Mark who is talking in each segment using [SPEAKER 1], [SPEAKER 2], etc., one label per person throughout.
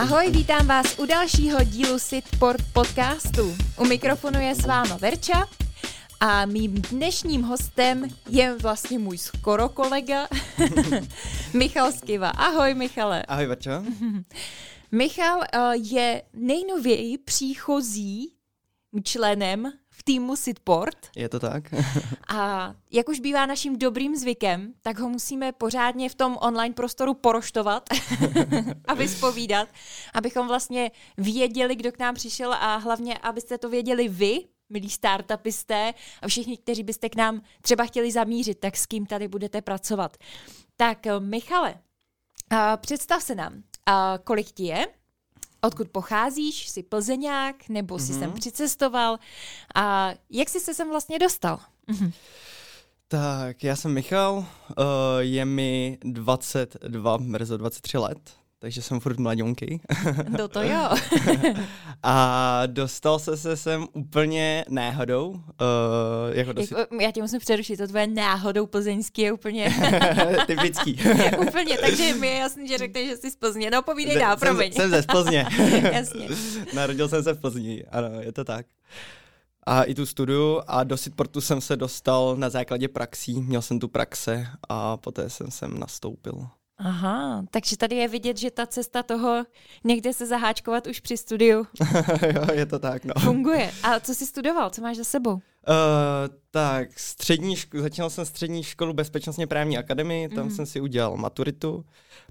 [SPEAKER 1] Ahoj, vítám vás u dalšího dílu Sitport podcastu. U mikrofonu je s váma Verča a mým dnešním hostem je vlastně můj skoro kolega Michal Skiva. Ahoj Michale.
[SPEAKER 2] Ahoj Verča.
[SPEAKER 1] Michal eh, je nejnověji příchozí členem v týmu Sitport.
[SPEAKER 2] Je to tak.
[SPEAKER 1] A jak už bývá naším dobrým zvykem, tak ho musíme pořádně v tom online prostoru poroštovat a vyspovídat, abychom vlastně věděli, kdo k nám přišel a hlavně, abyste to věděli vy, milí startupisté a všichni, kteří byste k nám třeba chtěli zamířit, tak s kým tady budete pracovat. Tak Michale, představ se nám, kolik ti je, odkud pocházíš, jsi plzeňák, nebo jsi mm-hmm. sem přicestoval a jak jsi se sem vlastně dostal? Mm-hmm.
[SPEAKER 2] Tak, já jsem Michal, uh, je mi 22, brzo 23 let takže jsem furt mladionky.
[SPEAKER 1] No to jo.
[SPEAKER 2] a dostal se se sem úplně náhodou. Uh,
[SPEAKER 1] jako dosi... jako, já tě musím přerušit, to tvoje náhodou plzeňský je úplně...
[SPEAKER 2] Typický.
[SPEAKER 1] úplně, takže mi je jasný, že řekneš, že jsi z Plzně. No povídej dál, promiň.
[SPEAKER 2] Jsem, jsem ze Plzně.
[SPEAKER 1] Jasně.
[SPEAKER 2] Narodil jsem se v Plzni, ano, je to tak. A i tu studiu a do Sitportu jsem se dostal na základě praxí. Měl jsem tu praxe a poté jsem sem nastoupil.
[SPEAKER 1] Aha, takže tady je vidět, že ta cesta toho někde se zaháčkovat už při studiu.
[SPEAKER 2] jo, je to tak, no.
[SPEAKER 1] Funguje. A co jsi studoval? Co máš za sebou? Uh,
[SPEAKER 2] tak, střední ško- začínal jsem střední školu Bezpečnostně právní akademii, tam mm. jsem si udělal maturitu.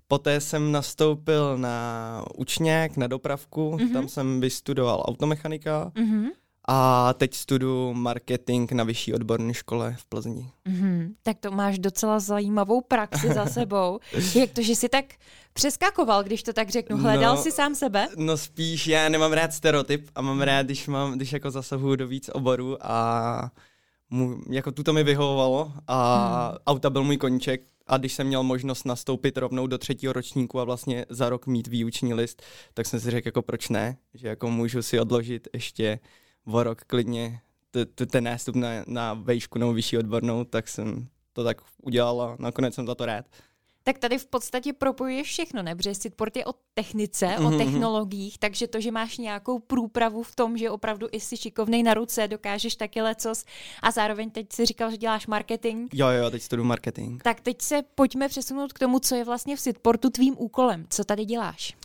[SPEAKER 2] Poté jsem nastoupil na učňák, na dopravku, mm-hmm. tam jsem vystudoval automechanika. Mm-hmm. A teď studuju marketing na vyšší odborné škole v Plzni.
[SPEAKER 1] Mm-hmm. Tak to máš docela zajímavou praxi za sebou. Jak to, že jsi tak přeskakoval, když to tak řeknu? Hledal no, jsi sám sebe?
[SPEAKER 2] No spíš já nemám rád stereotyp a mám rád, když, mám, když jako zasahuju do víc oborů a mu, jako tuto mi vyhovovalo a mm. auta byl můj koníček a když jsem měl možnost nastoupit rovnou do třetího ročníku a vlastně za rok mít výuční list, tak jsem si řekl jako proč ne, že jako můžu si odložit ještě o rok klidně ten nástup na, na vejšku nebo vyšší odbornou, tak jsem to tak udělal a nakonec jsem za to rád.
[SPEAKER 1] Tak tady v podstatě propojuješ všechno, ne? Protože Sitport je o technice, mm-hmm. o mhm, mhm. technologiích, takže to, že máš nějakou průpravu v tom, že opravdu i jsi šikovnej na ruce, dokážeš taky lecos a zároveň teď si říkal, že děláš marketing.
[SPEAKER 2] Jo, jo, teď studuju marketing.
[SPEAKER 1] Tak teď se pojďme přesunout k tomu, co je vlastně v Sitportu tvým úkolem. Co tady děláš?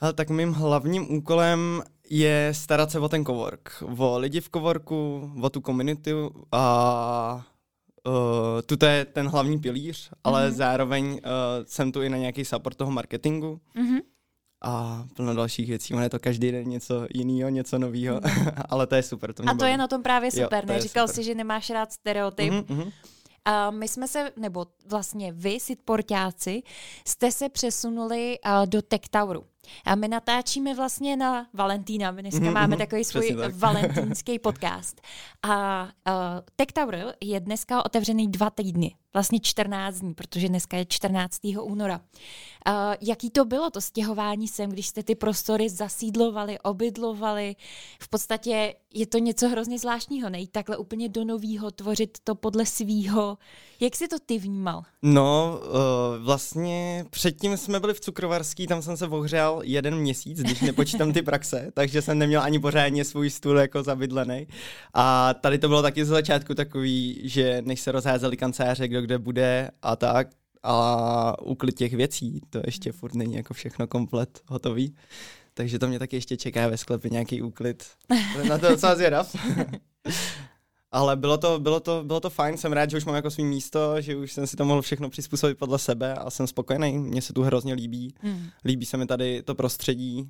[SPEAKER 2] Ale tak mým hlavním úkolem je starat se o ten cowork, o lidi v coworku, o tu komunitu a uh, tuto je ten hlavní pilíř, ale mm-hmm. zároveň uh, jsem tu i na nějaký support toho marketingu. Mm-hmm. A plno dalších věcí. On je to každý den něco jiného, něco nového, mm. ale to je super. To
[SPEAKER 1] a to baví. je na tom právě super, jo, ne? Říkal super. jsi, že nemáš rád stereotyp. Mm-hmm. Uh, my jsme se, nebo vlastně vy, sitportáci, jste se přesunuli uh, do Tech Toweru. A my natáčíme vlastně na Valentína. My dneska mm-hmm, máme takový svůj tak. valentínský podcast. A uh, Tech Tower je dneska otevřený dva týdny, vlastně 14 dní, protože dneska je 14. února. Uh, jaký to bylo to stěhování sem, když jste ty prostory zasídlovali, obydlovali? V podstatě je to něco hrozně zvláštního, nejít takhle úplně do novýho, tvořit to podle svýho. Jak jsi to ty vnímal?
[SPEAKER 2] No, uh, vlastně předtím jsme byli v Cukrovarský, tam jsem se ohřel jeden měsíc, když nepočítám ty praxe, takže jsem neměl ani pořádně svůj stůl jako zabydlený. A tady to bylo taky z začátku takový, že než se rozházeli kanceláře, kdo kde bude a tak, a úklid těch věcí, to ještě furt není jako všechno komplet hotový. Takže to mě taky ještě čeká ve sklepě nějaký úklid. Na to docela zvědav. Ale bylo to, bylo, to, bylo to fajn, jsem rád, že už mám jako svý místo, že už jsem si to mohl všechno přizpůsobit podle sebe a jsem spokojený, mně se tu hrozně líbí. Mm. Líbí se mi tady to prostředí, uh,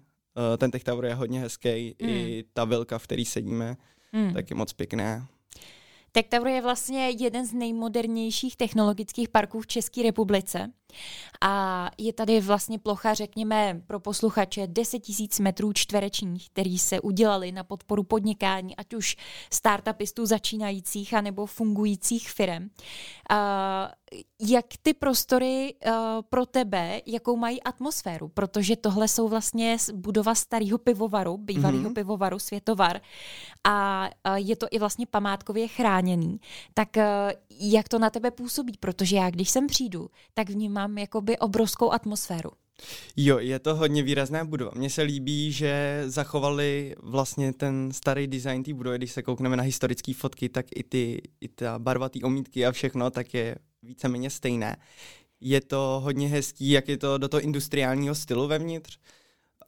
[SPEAKER 2] ten Tech Tower je hodně hezký, mm. i ta vilka, v který sedíme, mm. tak je moc pěkné.
[SPEAKER 1] Tech Tower je vlastně jeden z nejmodernějších technologických parků v České republice. A je tady vlastně plocha, řekněme, pro posluchače 10 000 metrů čtverečních, který se udělali na podporu podnikání, ať už startupistů začínajících, anebo fungujících firm. Uh, jak ty prostory uh, pro tebe, jakou mají atmosféru? Protože tohle jsou vlastně budova starého pivovaru, bývalého mm-hmm. pivovaru Světovar a uh, je to i vlastně památkově chráněný. Tak uh, jak to na tebe působí? Protože já, když sem přijdu, tak vnímám jakoby obrovskou atmosféru.
[SPEAKER 2] Jo, je to hodně výrazná budova. Mně se líbí, že zachovali vlastně ten starý design té budovy. Když se koukneme na historické fotky, tak i, ty, i ta barva té omítky a všechno, tak je víceméně stejné. Je to hodně hezký, jak je to do toho industriálního stylu vevnitř.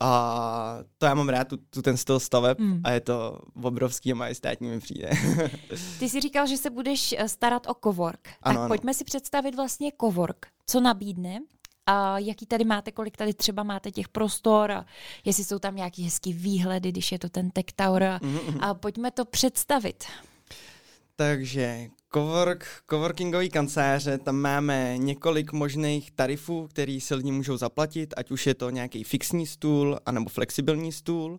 [SPEAKER 2] A to já mám rád, tu, tu ten styl staveb mm. a je to obrovský a majestátní mi přijde.
[SPEAKER 1] Ty jsi říkal, že se budeš eh, starat o kovork. Ano, tak ano. pojďme si představit vlastně kovork. Co nabídne a jaký tady máte, kolik tady třeba máte těch prostor a jestli jsou tam nějaký hezký výhledy, když je to ten Tech Tower a, mm-hmm. a pojďme to představit.
[SPEAKER 2] Takže cowork, coworkingový kanceláře, tam máme několik možných tarifů, který si lidi můžou zaplatit, ať už je to nějaký fixní stůl, anebo flexibilní stůl. Uh,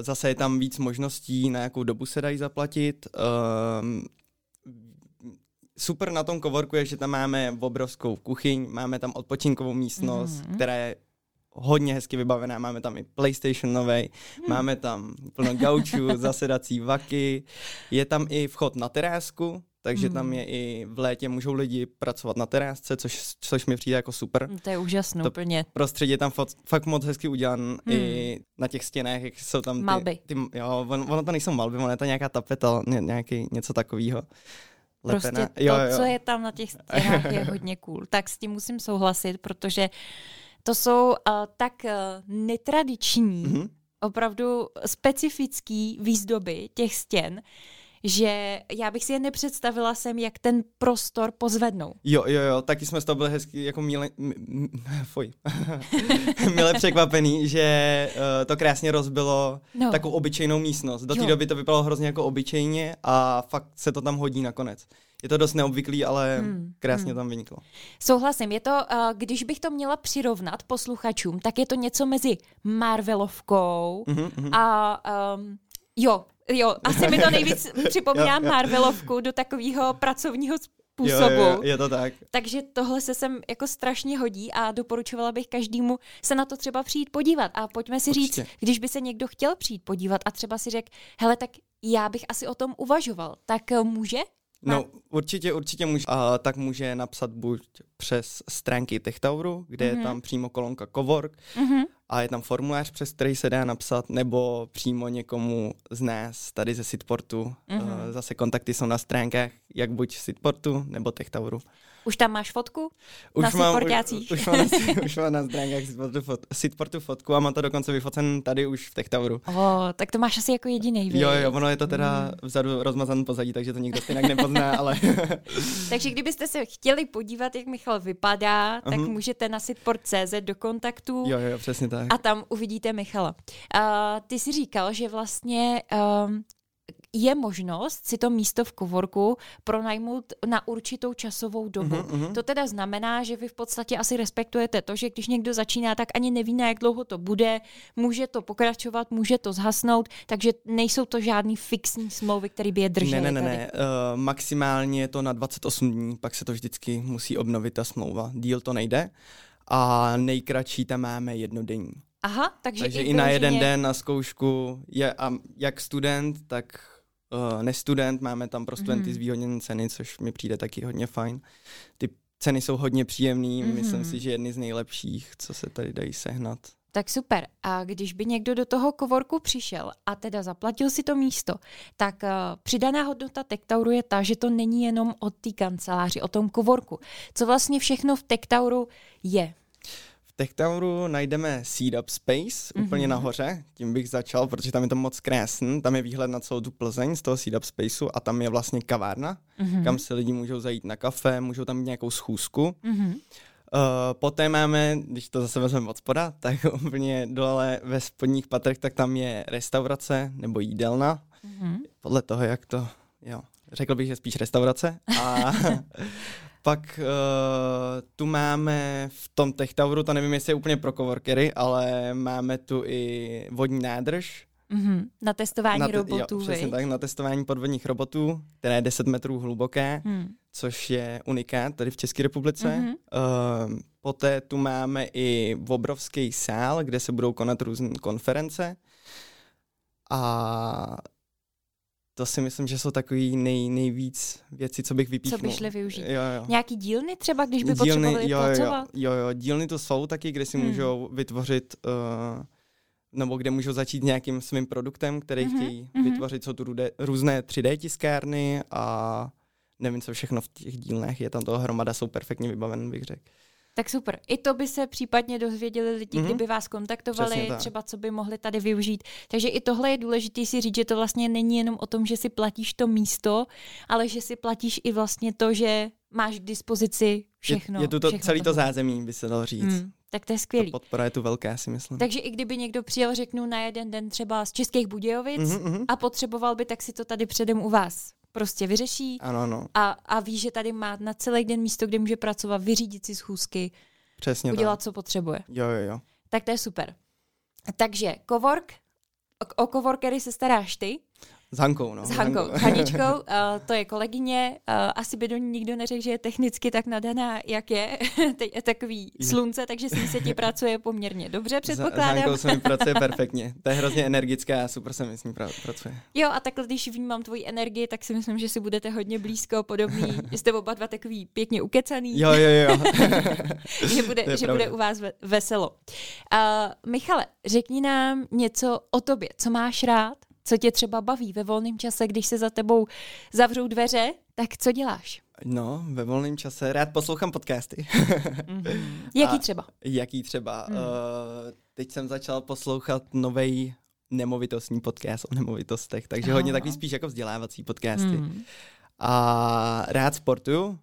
[SPEAKER 2] zase je tam víc možností, na jakou dobu se dají zaplatit. Uh, super na tom coworku je, že tam máme obrovskou kuchyň, máme tam odpočinkovou místnost, mm-hmm. která je hodně hezky vybavená, máme tam i PlayStation nový, mm. máme tam plno gaučů, zasedací vaky, je tam i vchod na terásku, takže mm. tam hmm. je i v létě můžou lidi pracovat na terásce, což, což mi přijde jako super.
[SPEAKER 1] To je úžasné úplně.
[SPEAKER 2] Prostředí je tam fot, fakt moc hezky udělan mm. i hmm. na těch stěnách, jak jsou tam ty,
[SPEAKER 1] malby.
[SPEAKER 2] Ty, jo, on, ono to nejsou malby, ono je to nějaká tapeta, ně, nějaký, něco takového.
[SPEAKER 1] Prostě to, jo, jo. co je tam na těch stěnách, je hodně cool. Tak s tím musím souhlasit, protože to jsou uh, tak uh, netradiční, mm-hmm. opravdu specifický výzdoby těch stěn, že já bych si je nepředstavila sem, jak ten prostor pozvednou.
[SPEAKER 2] Jo, jo, jo, taky jsme z toho byli hezky jako míle, fuj, milé překvapený, že uh, to krásně rozbilo no. takovou obyčejnou místnost. Do té doby to vypadalo hrozně jako obyčejně a fakt se to tam hodí nakonec. Je to dost neobvyklý, ale hmm, krásně hmm. tam vyniklo.
[SPEAKER 1] Souhlasím. Je to, uh, když bych to měla přirovnat posluchačům, tak je to něco mezi Marvelovkou mm-hmm, a um, jo, Jo, asi mi to nejvíc připomíná Marvelovku do takového pracovního způsobu. Jo,
[SPEAKER 2] jo, je to tak.
[SPEAKER 1] Takže tohle se sem jako strašně hodí a doporučovala bych každému se na to třeba přijít podívat. A pojďme si Určitě. říct, když by se někdo chtěl přijít podívat a třeba si řekl, hele, tak já bych asi o tom uvažoval, tak eh, může?
[SPEAKER 2] No, určitě, určitě může. A tak může napsat buď přes stránky TechToweru, kde mm-hmm. je mhm. tam přímo kolonka Cowork mm-hmm. a je tam formulář, přes který se dá napsat, nebo přímo někomu z nás tady ze Sitportu. Mm-hmm. Zase kontakty jsou na stránkách, jak buď Sitportu nebo TechToweru.
[SPEAKER 1] Už tam máš fotku? Už na mám,
[SPEAKER 2] už, už, mám na, už mám na stránkách Sitportu, fot, Sitportu fotku a mám to dokonce vyfocen tady už v TechToweru.
[SPEAKER 1] Oh, tak to máš asi jako jediný.
[SPEAKER 2] Jo, jo, ono je to teda mm. vzadu rozmazaný pozadí, takže to nikdo stejně nepozná, ale...
[SPEAKER 1] takže kdybyste se chtěli podívat, jak Michal vypadá, tak uh-huh. můžete na sitport.cz do kontaktu.
[SPEAKER 2] Jo, jo, přesně tak.
[SPEAKER 1] A tam uvidíte Michala. Uh, ty jsi říkal, že vlastně um, je možnost si to místo v kovorku pronajmout na určitou časovou dobu. Uh-huh, To teda znamená, že vy v podstatě asi respektujete to, že když někdo začíná, tak ani neví, na jak dlouho to bude, může to pokračovat, může to zhasnout, takže nejsou to žádný fixní smlouvy, které by je držely.
[SPEAKER 2] Ne, ne, ne, ne. Uh, maximálně je to na 28 dní, pak se to vždycky musí obnovit ta smlouva. Díl to nejde. A nejkratší tam máme jednodenní.
[SPEAKER 1] Aha, takže,
[SPEAKER 2] takže i, i na jeden den na zkoušku je a jak student, tak uh, nestudent, máme tam pro studenty mm-hmm. zvýhodněné ceny, což mi přijde taky hodně fajn. Ty ceny jsou hodně příjemný, mm-hmm. myslím si, že jedny z nejlepších, co se tady dají sehnat.
[SPEAKER 1] Tak super. A když by někdo do toho kovorku přišel a teda zaplatil si to místo, tak uh, přidaná hodnota Tektauru je ta, že to není jenom o té kanceláři, o tom kovorku. Co vlastně všechno v Tektauru je?
[SPEAKER 2] TechToweru najdeme Seed Up Space mm-hmm. úplně nahoře, tím bych začal, protože tam je to moc krásný. Tam je výhled na celou tu Plzeň z toho Seed Up Spaceu a tam je vlastně kavárna, mm-hmm. kam se lidi můžou zajít na kafe, můžou tam mít nějakou schůzku. Mm-hmm. Uh, poté máme, když to zase vezmeme od spoda, tak úplně dole ve spodních patrech, tak tam je restaurace nebo jídelna. Mm-hmm. Podle toho, jak to, jo, řekl bych, že spíš restaurace. A Pak uh, tu máme v tom Tech Toweru, to nevím, jestli je úplně pro coworkery, ale máme tu i vodní nádrž.
[SPEAKER 1] Mm-hmm. Na testování na te- robotů, jo,
[SPEAKER 2] přesně tak, na testování podvodních robotů, které je 10 metrů hluboké, mm. což je unikát tady v České republice. Mm-hmm. Uh, poté tu máme i obrovský sál, kde se budou konat různé konference. A to si myslím, že jsou takový nej, nejvíc věci, co bych vypíchnul.
[SPEAKER 1] Co by šli využít?
[SPEAKER 2] Jo, jo.
[SPEAKER 1] Nějaký dílny třeba, když by dílny, potřebovali
[SPEAKER 2] jo,
[SPEAKER 1] pracovat?
[SPEAKER 2] Jo, jo, dílny to jsou taky, kde si hmm. můžou vytvořit, uh, nebo kde můžou začít nějakým svým produktem, který mm-hmm. chtějí mm-hmm. vytvořit. Jsou tu rude, různé 3D tiskárny a nevím, co všechno v těch dílnách je. Tam toho hromada, jsou perfektně vybaven, bych řekl.
[SPEAKER 1] Tak super. I to by se případně dozvěděli lidi, mm-hmm. kdyby vás kontaktovali, třeba co by mohli tady využít. Takže i tohle je důležité si říct, že to vlastně není jenom o tom, že si platíš to místo, ale že si platíš i vlastně to, že máš k dispozici všechno.
[SPEAKER 2] Je, je tu to,
[SPEAKER 1] všechno
[SPEAKER 2] celý to zázemí, by se dalo říct. Mm,
[SPEAKER 1] tak to je skvělý.
[SPEAKER 2] To podpora je tu velká, si myslím.
[SPEAKER 1] Takže i kdyby někdo přijel, řeknu, na jeden den třeba z Českých Budějovic mm-hmm. a potřeboval by, tak si to tady předem u vás prostě vyřeší
[SPEAKER 2] ano, ano.
[SPEAKER 1] A, a ví, že tady má na celý den místo, kde může pracovat, vyřídit si schůzky,
[SPEAKER 2] Přesně
[SPEAKER 1] udělat,
[SPEAKER 2] tak.
[SPEAKER 1] co potřebuje.
[SPEAKER 2] Jo, jo, jo.
[SPEAKER 1] Tak to je super. Takže Cowork, o, o coworkery se staráš ty,
[SPEAKER 2] s Hankou, no.
[SPEAKER 1] S Hankou. Haničkou, uh, to je kolegyně. Uh, asi by do ní nikdo neřekl, že je technicky tak nadaná, jak je. Teď je takový slunce, takže si se ti pracuje poměrně dobře, předpokládám.
[SPEAKER 2] S Hankou se mi pracuje perfektně. To je hrozně energická a super se mi s ní pracuje.
[SPEAKER 1] Jo, a takhle, když vnímám tvoji energii, tak si myslím, že si budete hodně blízko, podobný. Jste oba dva takový pěkně ukecaný.
[SPEAKER 2] Jo, jo, jo.
[SPEAKER 1] že bude, že bude u vás veselo. Uh, Michale, řekni nám něco o tobě. Co máš rád? Co tě třeba baví ve volném čase, když se za tebou zavřou dveře, tak co děláš?
[SPEAKER 2] No, ve volném čase rád poslouchám podcasty.
[SPEAKER 1] mm-hmm. Jaký třeba? A
[SPEAKER 2] jaký třeba? Mm. Uh, teď jsem začal poslouchat nový nemovitostní podcast o nemovitostech, takže oh. hodně takový spíš jako vzdělávací podcasty. Mm. A rád sportuju,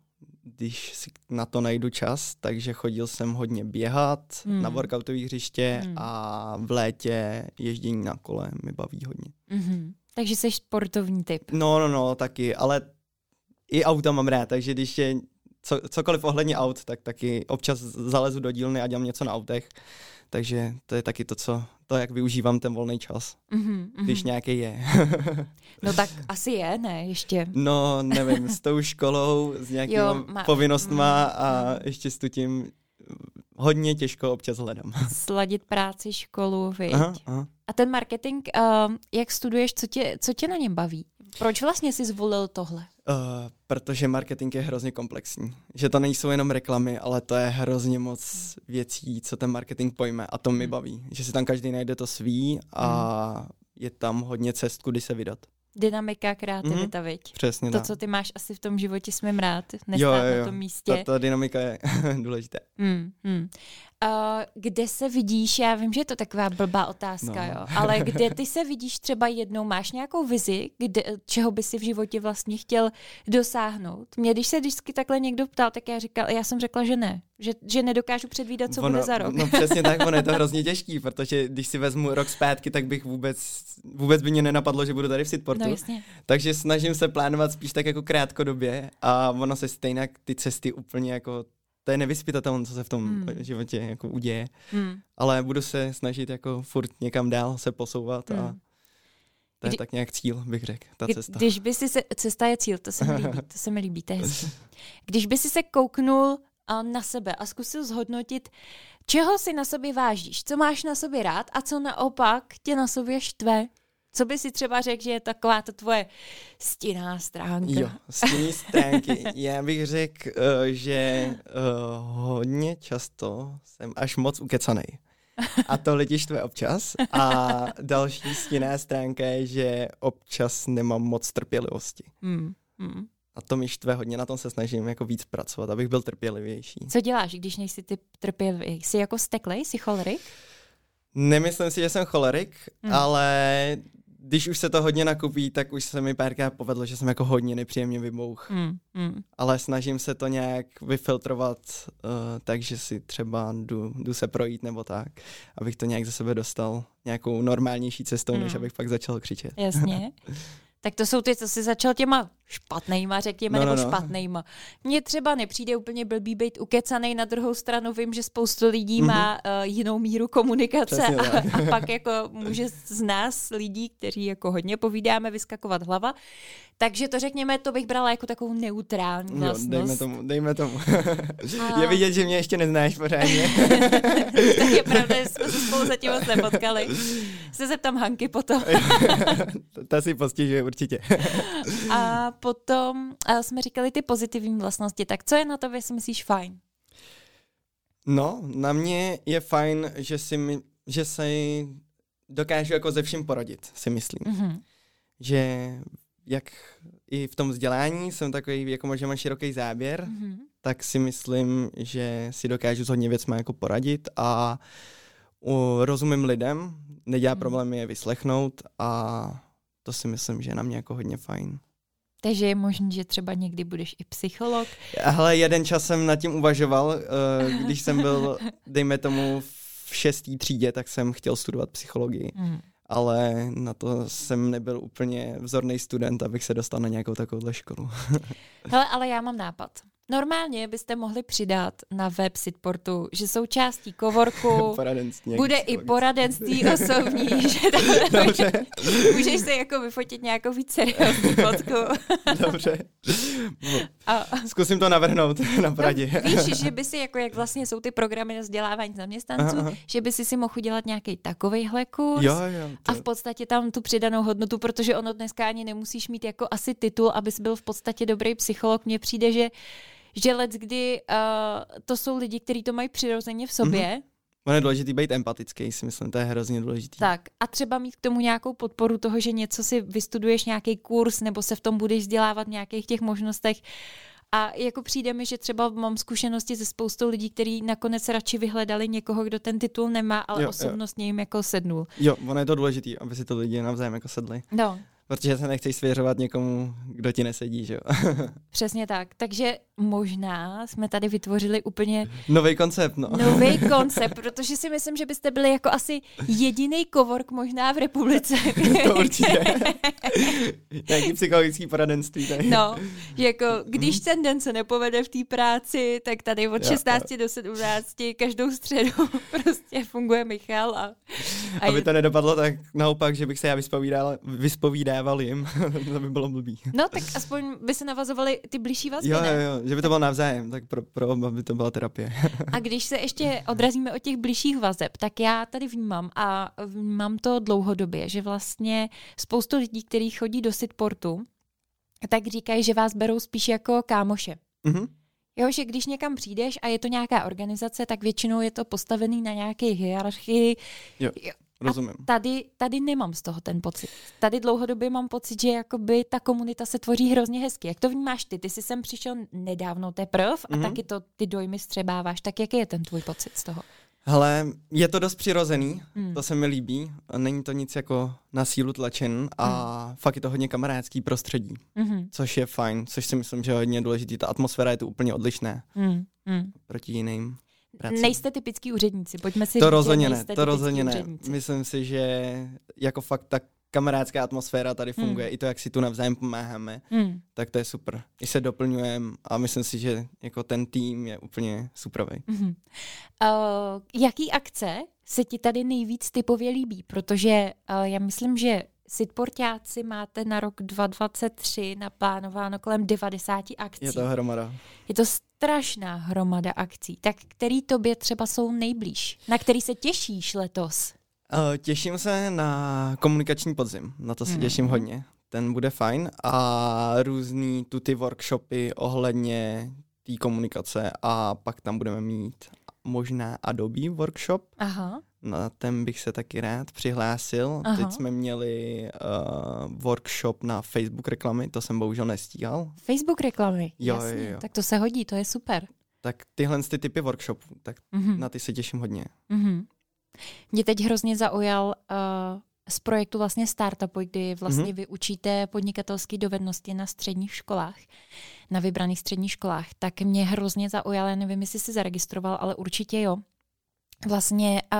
[SPEAKER 2] když si na to najdu čas, takže chodil jsem hodně běhat mm. na workoutové hřiště mm. a v létě ježdění na kole mi baví hodně.
[SPEAKER 1] Mm-hmm. Takže jsi sportovní typ.
[SPEAKER 2] No, no, no, taky, ale i auta mám rád, takže když je co, cokoliv ohledně aut, tak taky občas zalezu do dílny a dělám něco na autech. Takže to je taky to, co, to, jak využívám ten volný čas, mm-hmm, když nějaký je.
[SPEAKER 1] no tak asi je, ne, ještě.
[SPEAKER 2] No, nevím, s tou školou, s nějakými má... povinnostma mm, a mm. ještě s tím hodně těžko občas hledám.
[SPEAKER 1] Sladit práci, školu, viď? Aha, aha. A ten marketing, uh, jak studuješ, co tě, co tě na něm baví? Proč vlastně jsi zvolil tohle? Uh,
[SPEAKER 2] protože marketing je hrozně komplexní. Že to nejsou jenom reklamy, ale to je hrozně moc věcí, co ten marketing pojme a to mi hmm. baví. Že si tam každý najde to svý a hmm. je tam hodně cest, kudy se vydat
[SPEAKER 1] dynamika, kreativita, mm-hmm. viď?
[SPEAKER 2] Přesně
[SPEAKER 1] To,
[SPEAKER 2] tak.
[SPEAKER 1] co ty máš asi v tom životě, jsme rád, nestát jo, jo, jo. na tom místě.
[SPEAKER 2] Ta, ta dynamika je důležitá.
[SPEAKER 1] Mm, mm. Uh, kde se vidíš, já vím, že je to taková blbá otázka, no. jo, ale kde ty se vidíš třeba jednou, máš nějakou vizi, kde, čeho by si v životě vlastně chtěl dosáhnout? Mě, když se vždycky takhle někdo ptal, tak já, říkal, já jsem řekla, že ne, že, že nedokážu předvídat, co
[SPEAKER 2] ono,
[SPEAKER 1] bude za rok.
[SPEAKER 2] No přesně tak, ono je to hrozně těžký, protože když si vezmu rok zpátky, tak bych vůbec, vůbec by mě nenapadlo, že budu tady v Sitportu.
[SPEAKER 1] No, jasně.
[SPEAKER 2] Takže snažím se plánovat spíš tak jako krátkodobě a ono se stejně ty cesty úplně jako to je nevyspytatelné, co se v tom hmm. životě jako uděje. Hmm. Ale budu se snažit jako furt někam dál se posouvat hmm. a to je Kdy, tak nějak cíl, bych řekl, ta cesta.
[SPEAKER 1] Když by si se, cesta je cíl, to se mi líbí, to se mi líbí, to je hezký. Když by si se kouknul na sebe a zkusil zhodnotit, čeho si na sobě vážíš, co máš na sobě rád a co naopak tě na sobě štve, co by si třeba řekl, že je taková to tvoje stinná stránka?
[SPEAKER 2] Jo, stinný stránky. Já bych řekl, uh, že uh, hodně často jsem až moc ukecaný. A to lidi štve občas. A další stinná stránka je, že občas nemám moc trpělivosti. Hmm. Hmm. A to mi štve hodně, na tom se snažím jako víc pracovat, abych byl trpělivější.
[SPEAKER 1] Co děláš, když nejsi ty trpělivý? Jsi jako steklej, jsi cholerik?
[SPEAKER 2] Nemyslím si, že jsem cholerik, hmm. ale když už se to hodně nakupí, tak už se mi párkrát povedlo, že jsem jako hodně nepříjemně vybouch. Mm, mm. Ale snažím se to nějak vyfiltrovat, uh, takže si třeba jdu, jdu se projít nebo tak, abych to nějak ze sebe dostal nějakou normálnější cestou, mm. než abych pak začal křičet.
[SPEAKER 1] Jasně. tak to jsou ty, co jsi začal těma špatnejma, řekněme, no, no, nebo špatnejma. Mně třeba nepřijde úplně blbý být ukecanej, na druhou stranu vím, že spoustu lidí mm-hmm. má uh, jinou míru komunikace a, a pak jako může z nás lidí, kteří jako hodně povídáme, vyskakovat hlava. Takže to řekněme, to bych brala jako takovou neutrální vlastnost.
[SPEAKER 2] Jo, dejme tomu, dejme tomu. A... Je vidět, že mě ještě neznáš pořádně.
[SPEAKER 1] tak je pravda, že jsme se spolu zatím moc nepotkali. Se zeptám Hanky potom.
[SPEAKER 2] Ta si postižuje určitě.
[SPEAKER 1] a potom a jsme říkali ty pozitivní vlastnosti, tak co je na to, si myslíš fajn?
[SPEAKER 2] No, na mě je fajn, že si mi, že se dokážu jako ze vším poradit, si myslím. Mm-hmm. Že jak i v tom vzdělání jsem takový, jako možná mám široký záběr, mm-hmm. tak si myslím, že si dokážu s hodně věcmi jako poradit a uh, rozumím lidem, nedělá mm-hmm. problém je vyslechnout a to si myslím, že je na mě jako hodně fajn.
[SPEAKER 1] Takže je možné, že třeba někdy budeš i psycholog?
[SPEAKER 2] Ale jeden čas jsem nad tím uvažoval, uh, když jsem byl, dejme tomu, v šestý třídě, tak jsem chtěl studovat psychologii. Mm ale na to jsem nebyl úplně vzorný student, abych se dostal na nějakou takovouhle školu.
[SPEAKER 1] Hele, ale já mám nápad. Normálně byste mohli přidat na web Sitportu, že součástí kovorku bude i poradenství osobní, že tam Dobře. můžeš se jako vyfotit nějakou víc seriózní fotku.
[SPEAKER 2] Dobře. A, Zkusím to navrhnout na Pradě.
[SPEAKER 1] No, víš, že by si, jako jak vlastně jsou ty programy na vzdělávání zaměstnanců, aha, aha. že by si si mohl udělat nějaký takovejhle kurz
[SPEAKER 2] jo, jo,
[SPEAKER 1] to... a v podstatě tam tu přidanou hodnotu, protože ono dneska ani nemusíš mít jako asi titul, abys byl v podstatě dobrý psycholog. Mně přijde, že že let, kdy uh, to jsou lidi, kteří to mají přirozeně v sobě. Mm-hmm.
[SPEAKER 2] Ono je důležité být empatický, si myslím, to je hrozně důležité.
[SPEAKER 1] Tak a třeba mít k tomu nějakou podporu toho, že něco si vystuduješ, nějaký kurz, nebo se v tom budeš vzdělávat v nějakých těch možnostech. A jako přijde mi, že třeba mám zkušenosti se spoustou lidí, kteří nakonec radši vyhledali někoho, kdo ten titul nemá, ale jo, osobnostně jo. jim jako sednul.
[SPEAKER 2] Jo, ono je to důležité, aby si to lidi navzájem jako sedli.
[SPEAKER 1] No.
[SPEAKER 2] Protože se nechceš svěřovat někomu, kdo ti nesedí, že jo?
[SPEAKER 1] Přesně tak. Takže možná jsme tady vytvořili úplně...
[SPEAKER 2] Nový koncept, no.
[SPEAKER 1] Nový koncept, protože si myslím, že byste byli jako asi jediný kovork možná v republice.
[SPEAKER 2] to určitě. Nějaký psychologický poradenství tady.
[SPEAKER 1] No, jako když ten den se nepovede v té práci, tak tady od 16 jo, do 17 každou středu prostě funguje Michal. A,
[SPEAKER 2] a Aby je... to nedopadlo tak naopak, že bych se já vyspovídal, vyspovídával jim, to by bylo blbý.
[SPEAKER 1] No, tak aspoň by se navazovaly ty blížší vazby,
[SPEAKER 2] jo, jo, jo, že by to bylo navzájem, tak pro, pro oba by to byla terapie.
[SPEAKER 1] a když se ještě odrazíme od těch blížších vazeb, tak já tady vnímám a vnímám to dlouhodobě, že vlastně spoustu lidí, kteří chodí do Sitportu, tak říkají, že vás berou spíš jako kámoše. Mm-hmm. Jo, že když někam přijdeš a je to nějaká organizace, tak většinou je to postavený na nějaké hierarchii.
[SPEAKER 2] Jo. Rozumím.
[SPEAKER 1] A tady, tady nemám z toho ten pocit. Tady dlouhodobě mám pocit, že jakoby ta komunita se tvoří hrozně hezky. Jak to vnímáš ty? Ty jsi sem přišel nedávno teprv a mm-hmm. taky to ty dojmy střebáváš. Tak jaký je ten tvůj pocit z toho?
[SPEAKER 2] Hele, je to dost přirozený, mm. to se mi líbí. Není to nic jako na sílu tlačen a mm. fakt je to hodně kamarádský prostředí, mm-hmm. což je fajn, což si myslím, že je hodně důležitý. Ta atmosféra je tu úplně odlišná mm. Mm. proti jiným.
[SPEAKER 1] Prací. Nejste typický úředníci, pojďme si
[SPEAKER 2] To říct, rozhodně ne, to rozhodně ne. Myslím si, že jako fakt tak kamarádská atmosféra tady hmm. funguje, hmm. i to, jak si tu navzájem pomáháme, hmm. tak to je super. I se doplňujeme a myslím si, že jako ten tým je úplně superový. Hmm. Uh,
[SPEAKER 1] jaký akce se ti tady nejvíc typově líbí? Protože uh, já myslím, že Sitportáci máte na rok 2023 naplánováno kolem 90 akcí.
[SPEAKER 2] Je to hromada.
[SPEAKER 1] Je to strašná hromada akcí. Tak který tobě třeba jsou nejblíž? Na který se těšíš letos?
[SPEAKER 2] Uh, těším se na komunikační podzim. Na to se hmm. těším hodně. Ten bude fajn. A různý tu ty workshopy ohledně té komunikace a pak tam budeme mít možná Adobe workshop.
[SPEAKER 1] Aha.
[SPEAKER 2] Na ten bych se taky rád přihlásil. Aha. Teď jsme měli uh, workshop na Facebook reklamy, to jsem bohužel nestíhal.
[SPEAKER 1] Facebook reklamy, jo, jasně, jo, jo. tak to se hodí, to je super.
[SPEAKER 2] Tak tyhle ty typy workshopů, tak mm-hmm. na ty se těším hodně.
[SPEAKER 1] Mm-hmm. Mě teď hrozně zaujal uh, z projektu vlastně Startupu, kdy vlastně mm-hmm. vy učíte podnikatelské dovednosti na středních školách, na vybraných středních školách, tak mě hrozně zaujalo, nevím, jestli jsi zaregistroval, ale určitě jo. Vlastně uh,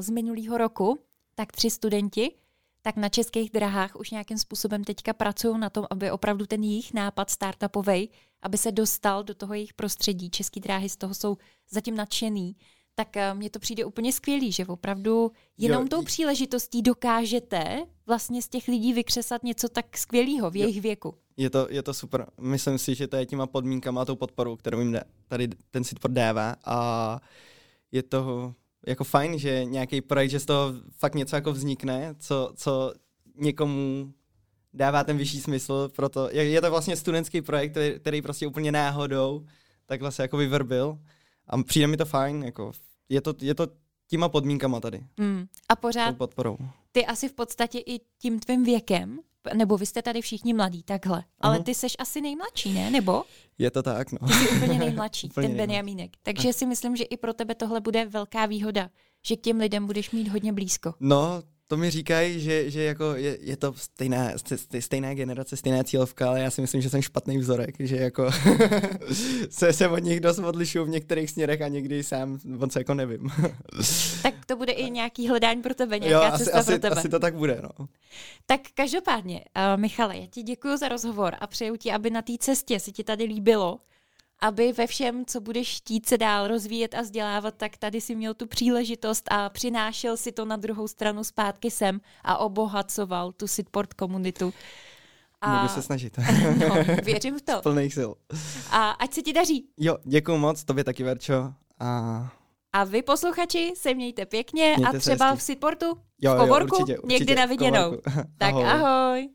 [SPEAKER 1] z minulého roku, tak tři studenti tak na českých drahách už nějakým způsobem teďka pracují na tom, aby opravdu ten jejich nápad startupový, aby se dostal do toho jejich prostředí. Český dráhy z toho jsou zatím nadšený tak eh, mně to přijde úplně skvělý, že opravdu jenom jo, tou příležitostí dokážete vlastně z těch lidí vykřesat něco tak skvělého v jejich jo, věku.
[SPEAKER 2] Je to, je to super. Myslím si, že to je těma podmínkama a tou podporou, kterou jim tady ten sit dává a je to jako fajn, že nějaký projekt, že z toho fakt něco jako vznikne, co, co někomu dává ten vyšší smysl, proto je to vlastně studentský projekt, který, který prostě úplně náhodou takhle se jako vyvrbil a přijde mi to fajn, jako je to, je to těma podmínkama tady.
[SPEAKER 1] Mm. A pořád
[SPEAKER 2] podporou.
[SPEAKER 1] ty asi v podstatě i tím tvým věkem, nebo vy jste tady všichni mladí, takhle, ale uh-huh. ty seš asi nejmladší, ne? Nebo?
[SPEAKER 2] Je to tak, no.
[SPEAKER 1] Ty jsi úplně nejmladší, úplně ten Benjamínek. Takže si myslím, že i pro tebe tohle bude velká výhoda, že k těm lidem budeš mít hodně blízko.
[SPEAKER 2] No, to mi říkají, že, že jako je, je to stejná, stejná generace, stejná cílovka, ale já si myslím, že jsem špatný vzorek, že jako se, se od nich dost odlišuju v některých směrech a někdy sám moc jako nevím.
[SPEAKER 1] tak to bude i nějaký hledání pro tebe, nějaká jo, cesta
[SPEAKER 2] asi,
[SPEAKER 1] pro tebe.
[SPEAKER 2] Asi to tak bude, no.
[SPEAKER 1] Tak každopádně, uh, Michale, já ti děkuji za rozhovor a přeju ti, aby na té cestě se ti tady líbilo aby ve všem, co budeš chtít se dál rozvíjet a vzdělávat, tak tady si měl tu příležitost a přinášel si to na druhou stranu zpátky sem a obohacoval tu Sitport komunitu.
[SPEAKER 2] A... Budu se snažit.
[SPEAKER 1] no, věřím v to.
[SPEAKER 2] Z plných sil.
[SPEAKER 1] A ať se ti daří.
[SPEAKER 2] Jo, děkuji moc, tobě taky, Verčo. A...
[SPEAKER 1] A vy posluchači se mějte pěkně mějte a třeba v Sitportu, jo, v Kovorku, jo, určitě, určitě, někdy na viděnou. tak ahoj. ahoj.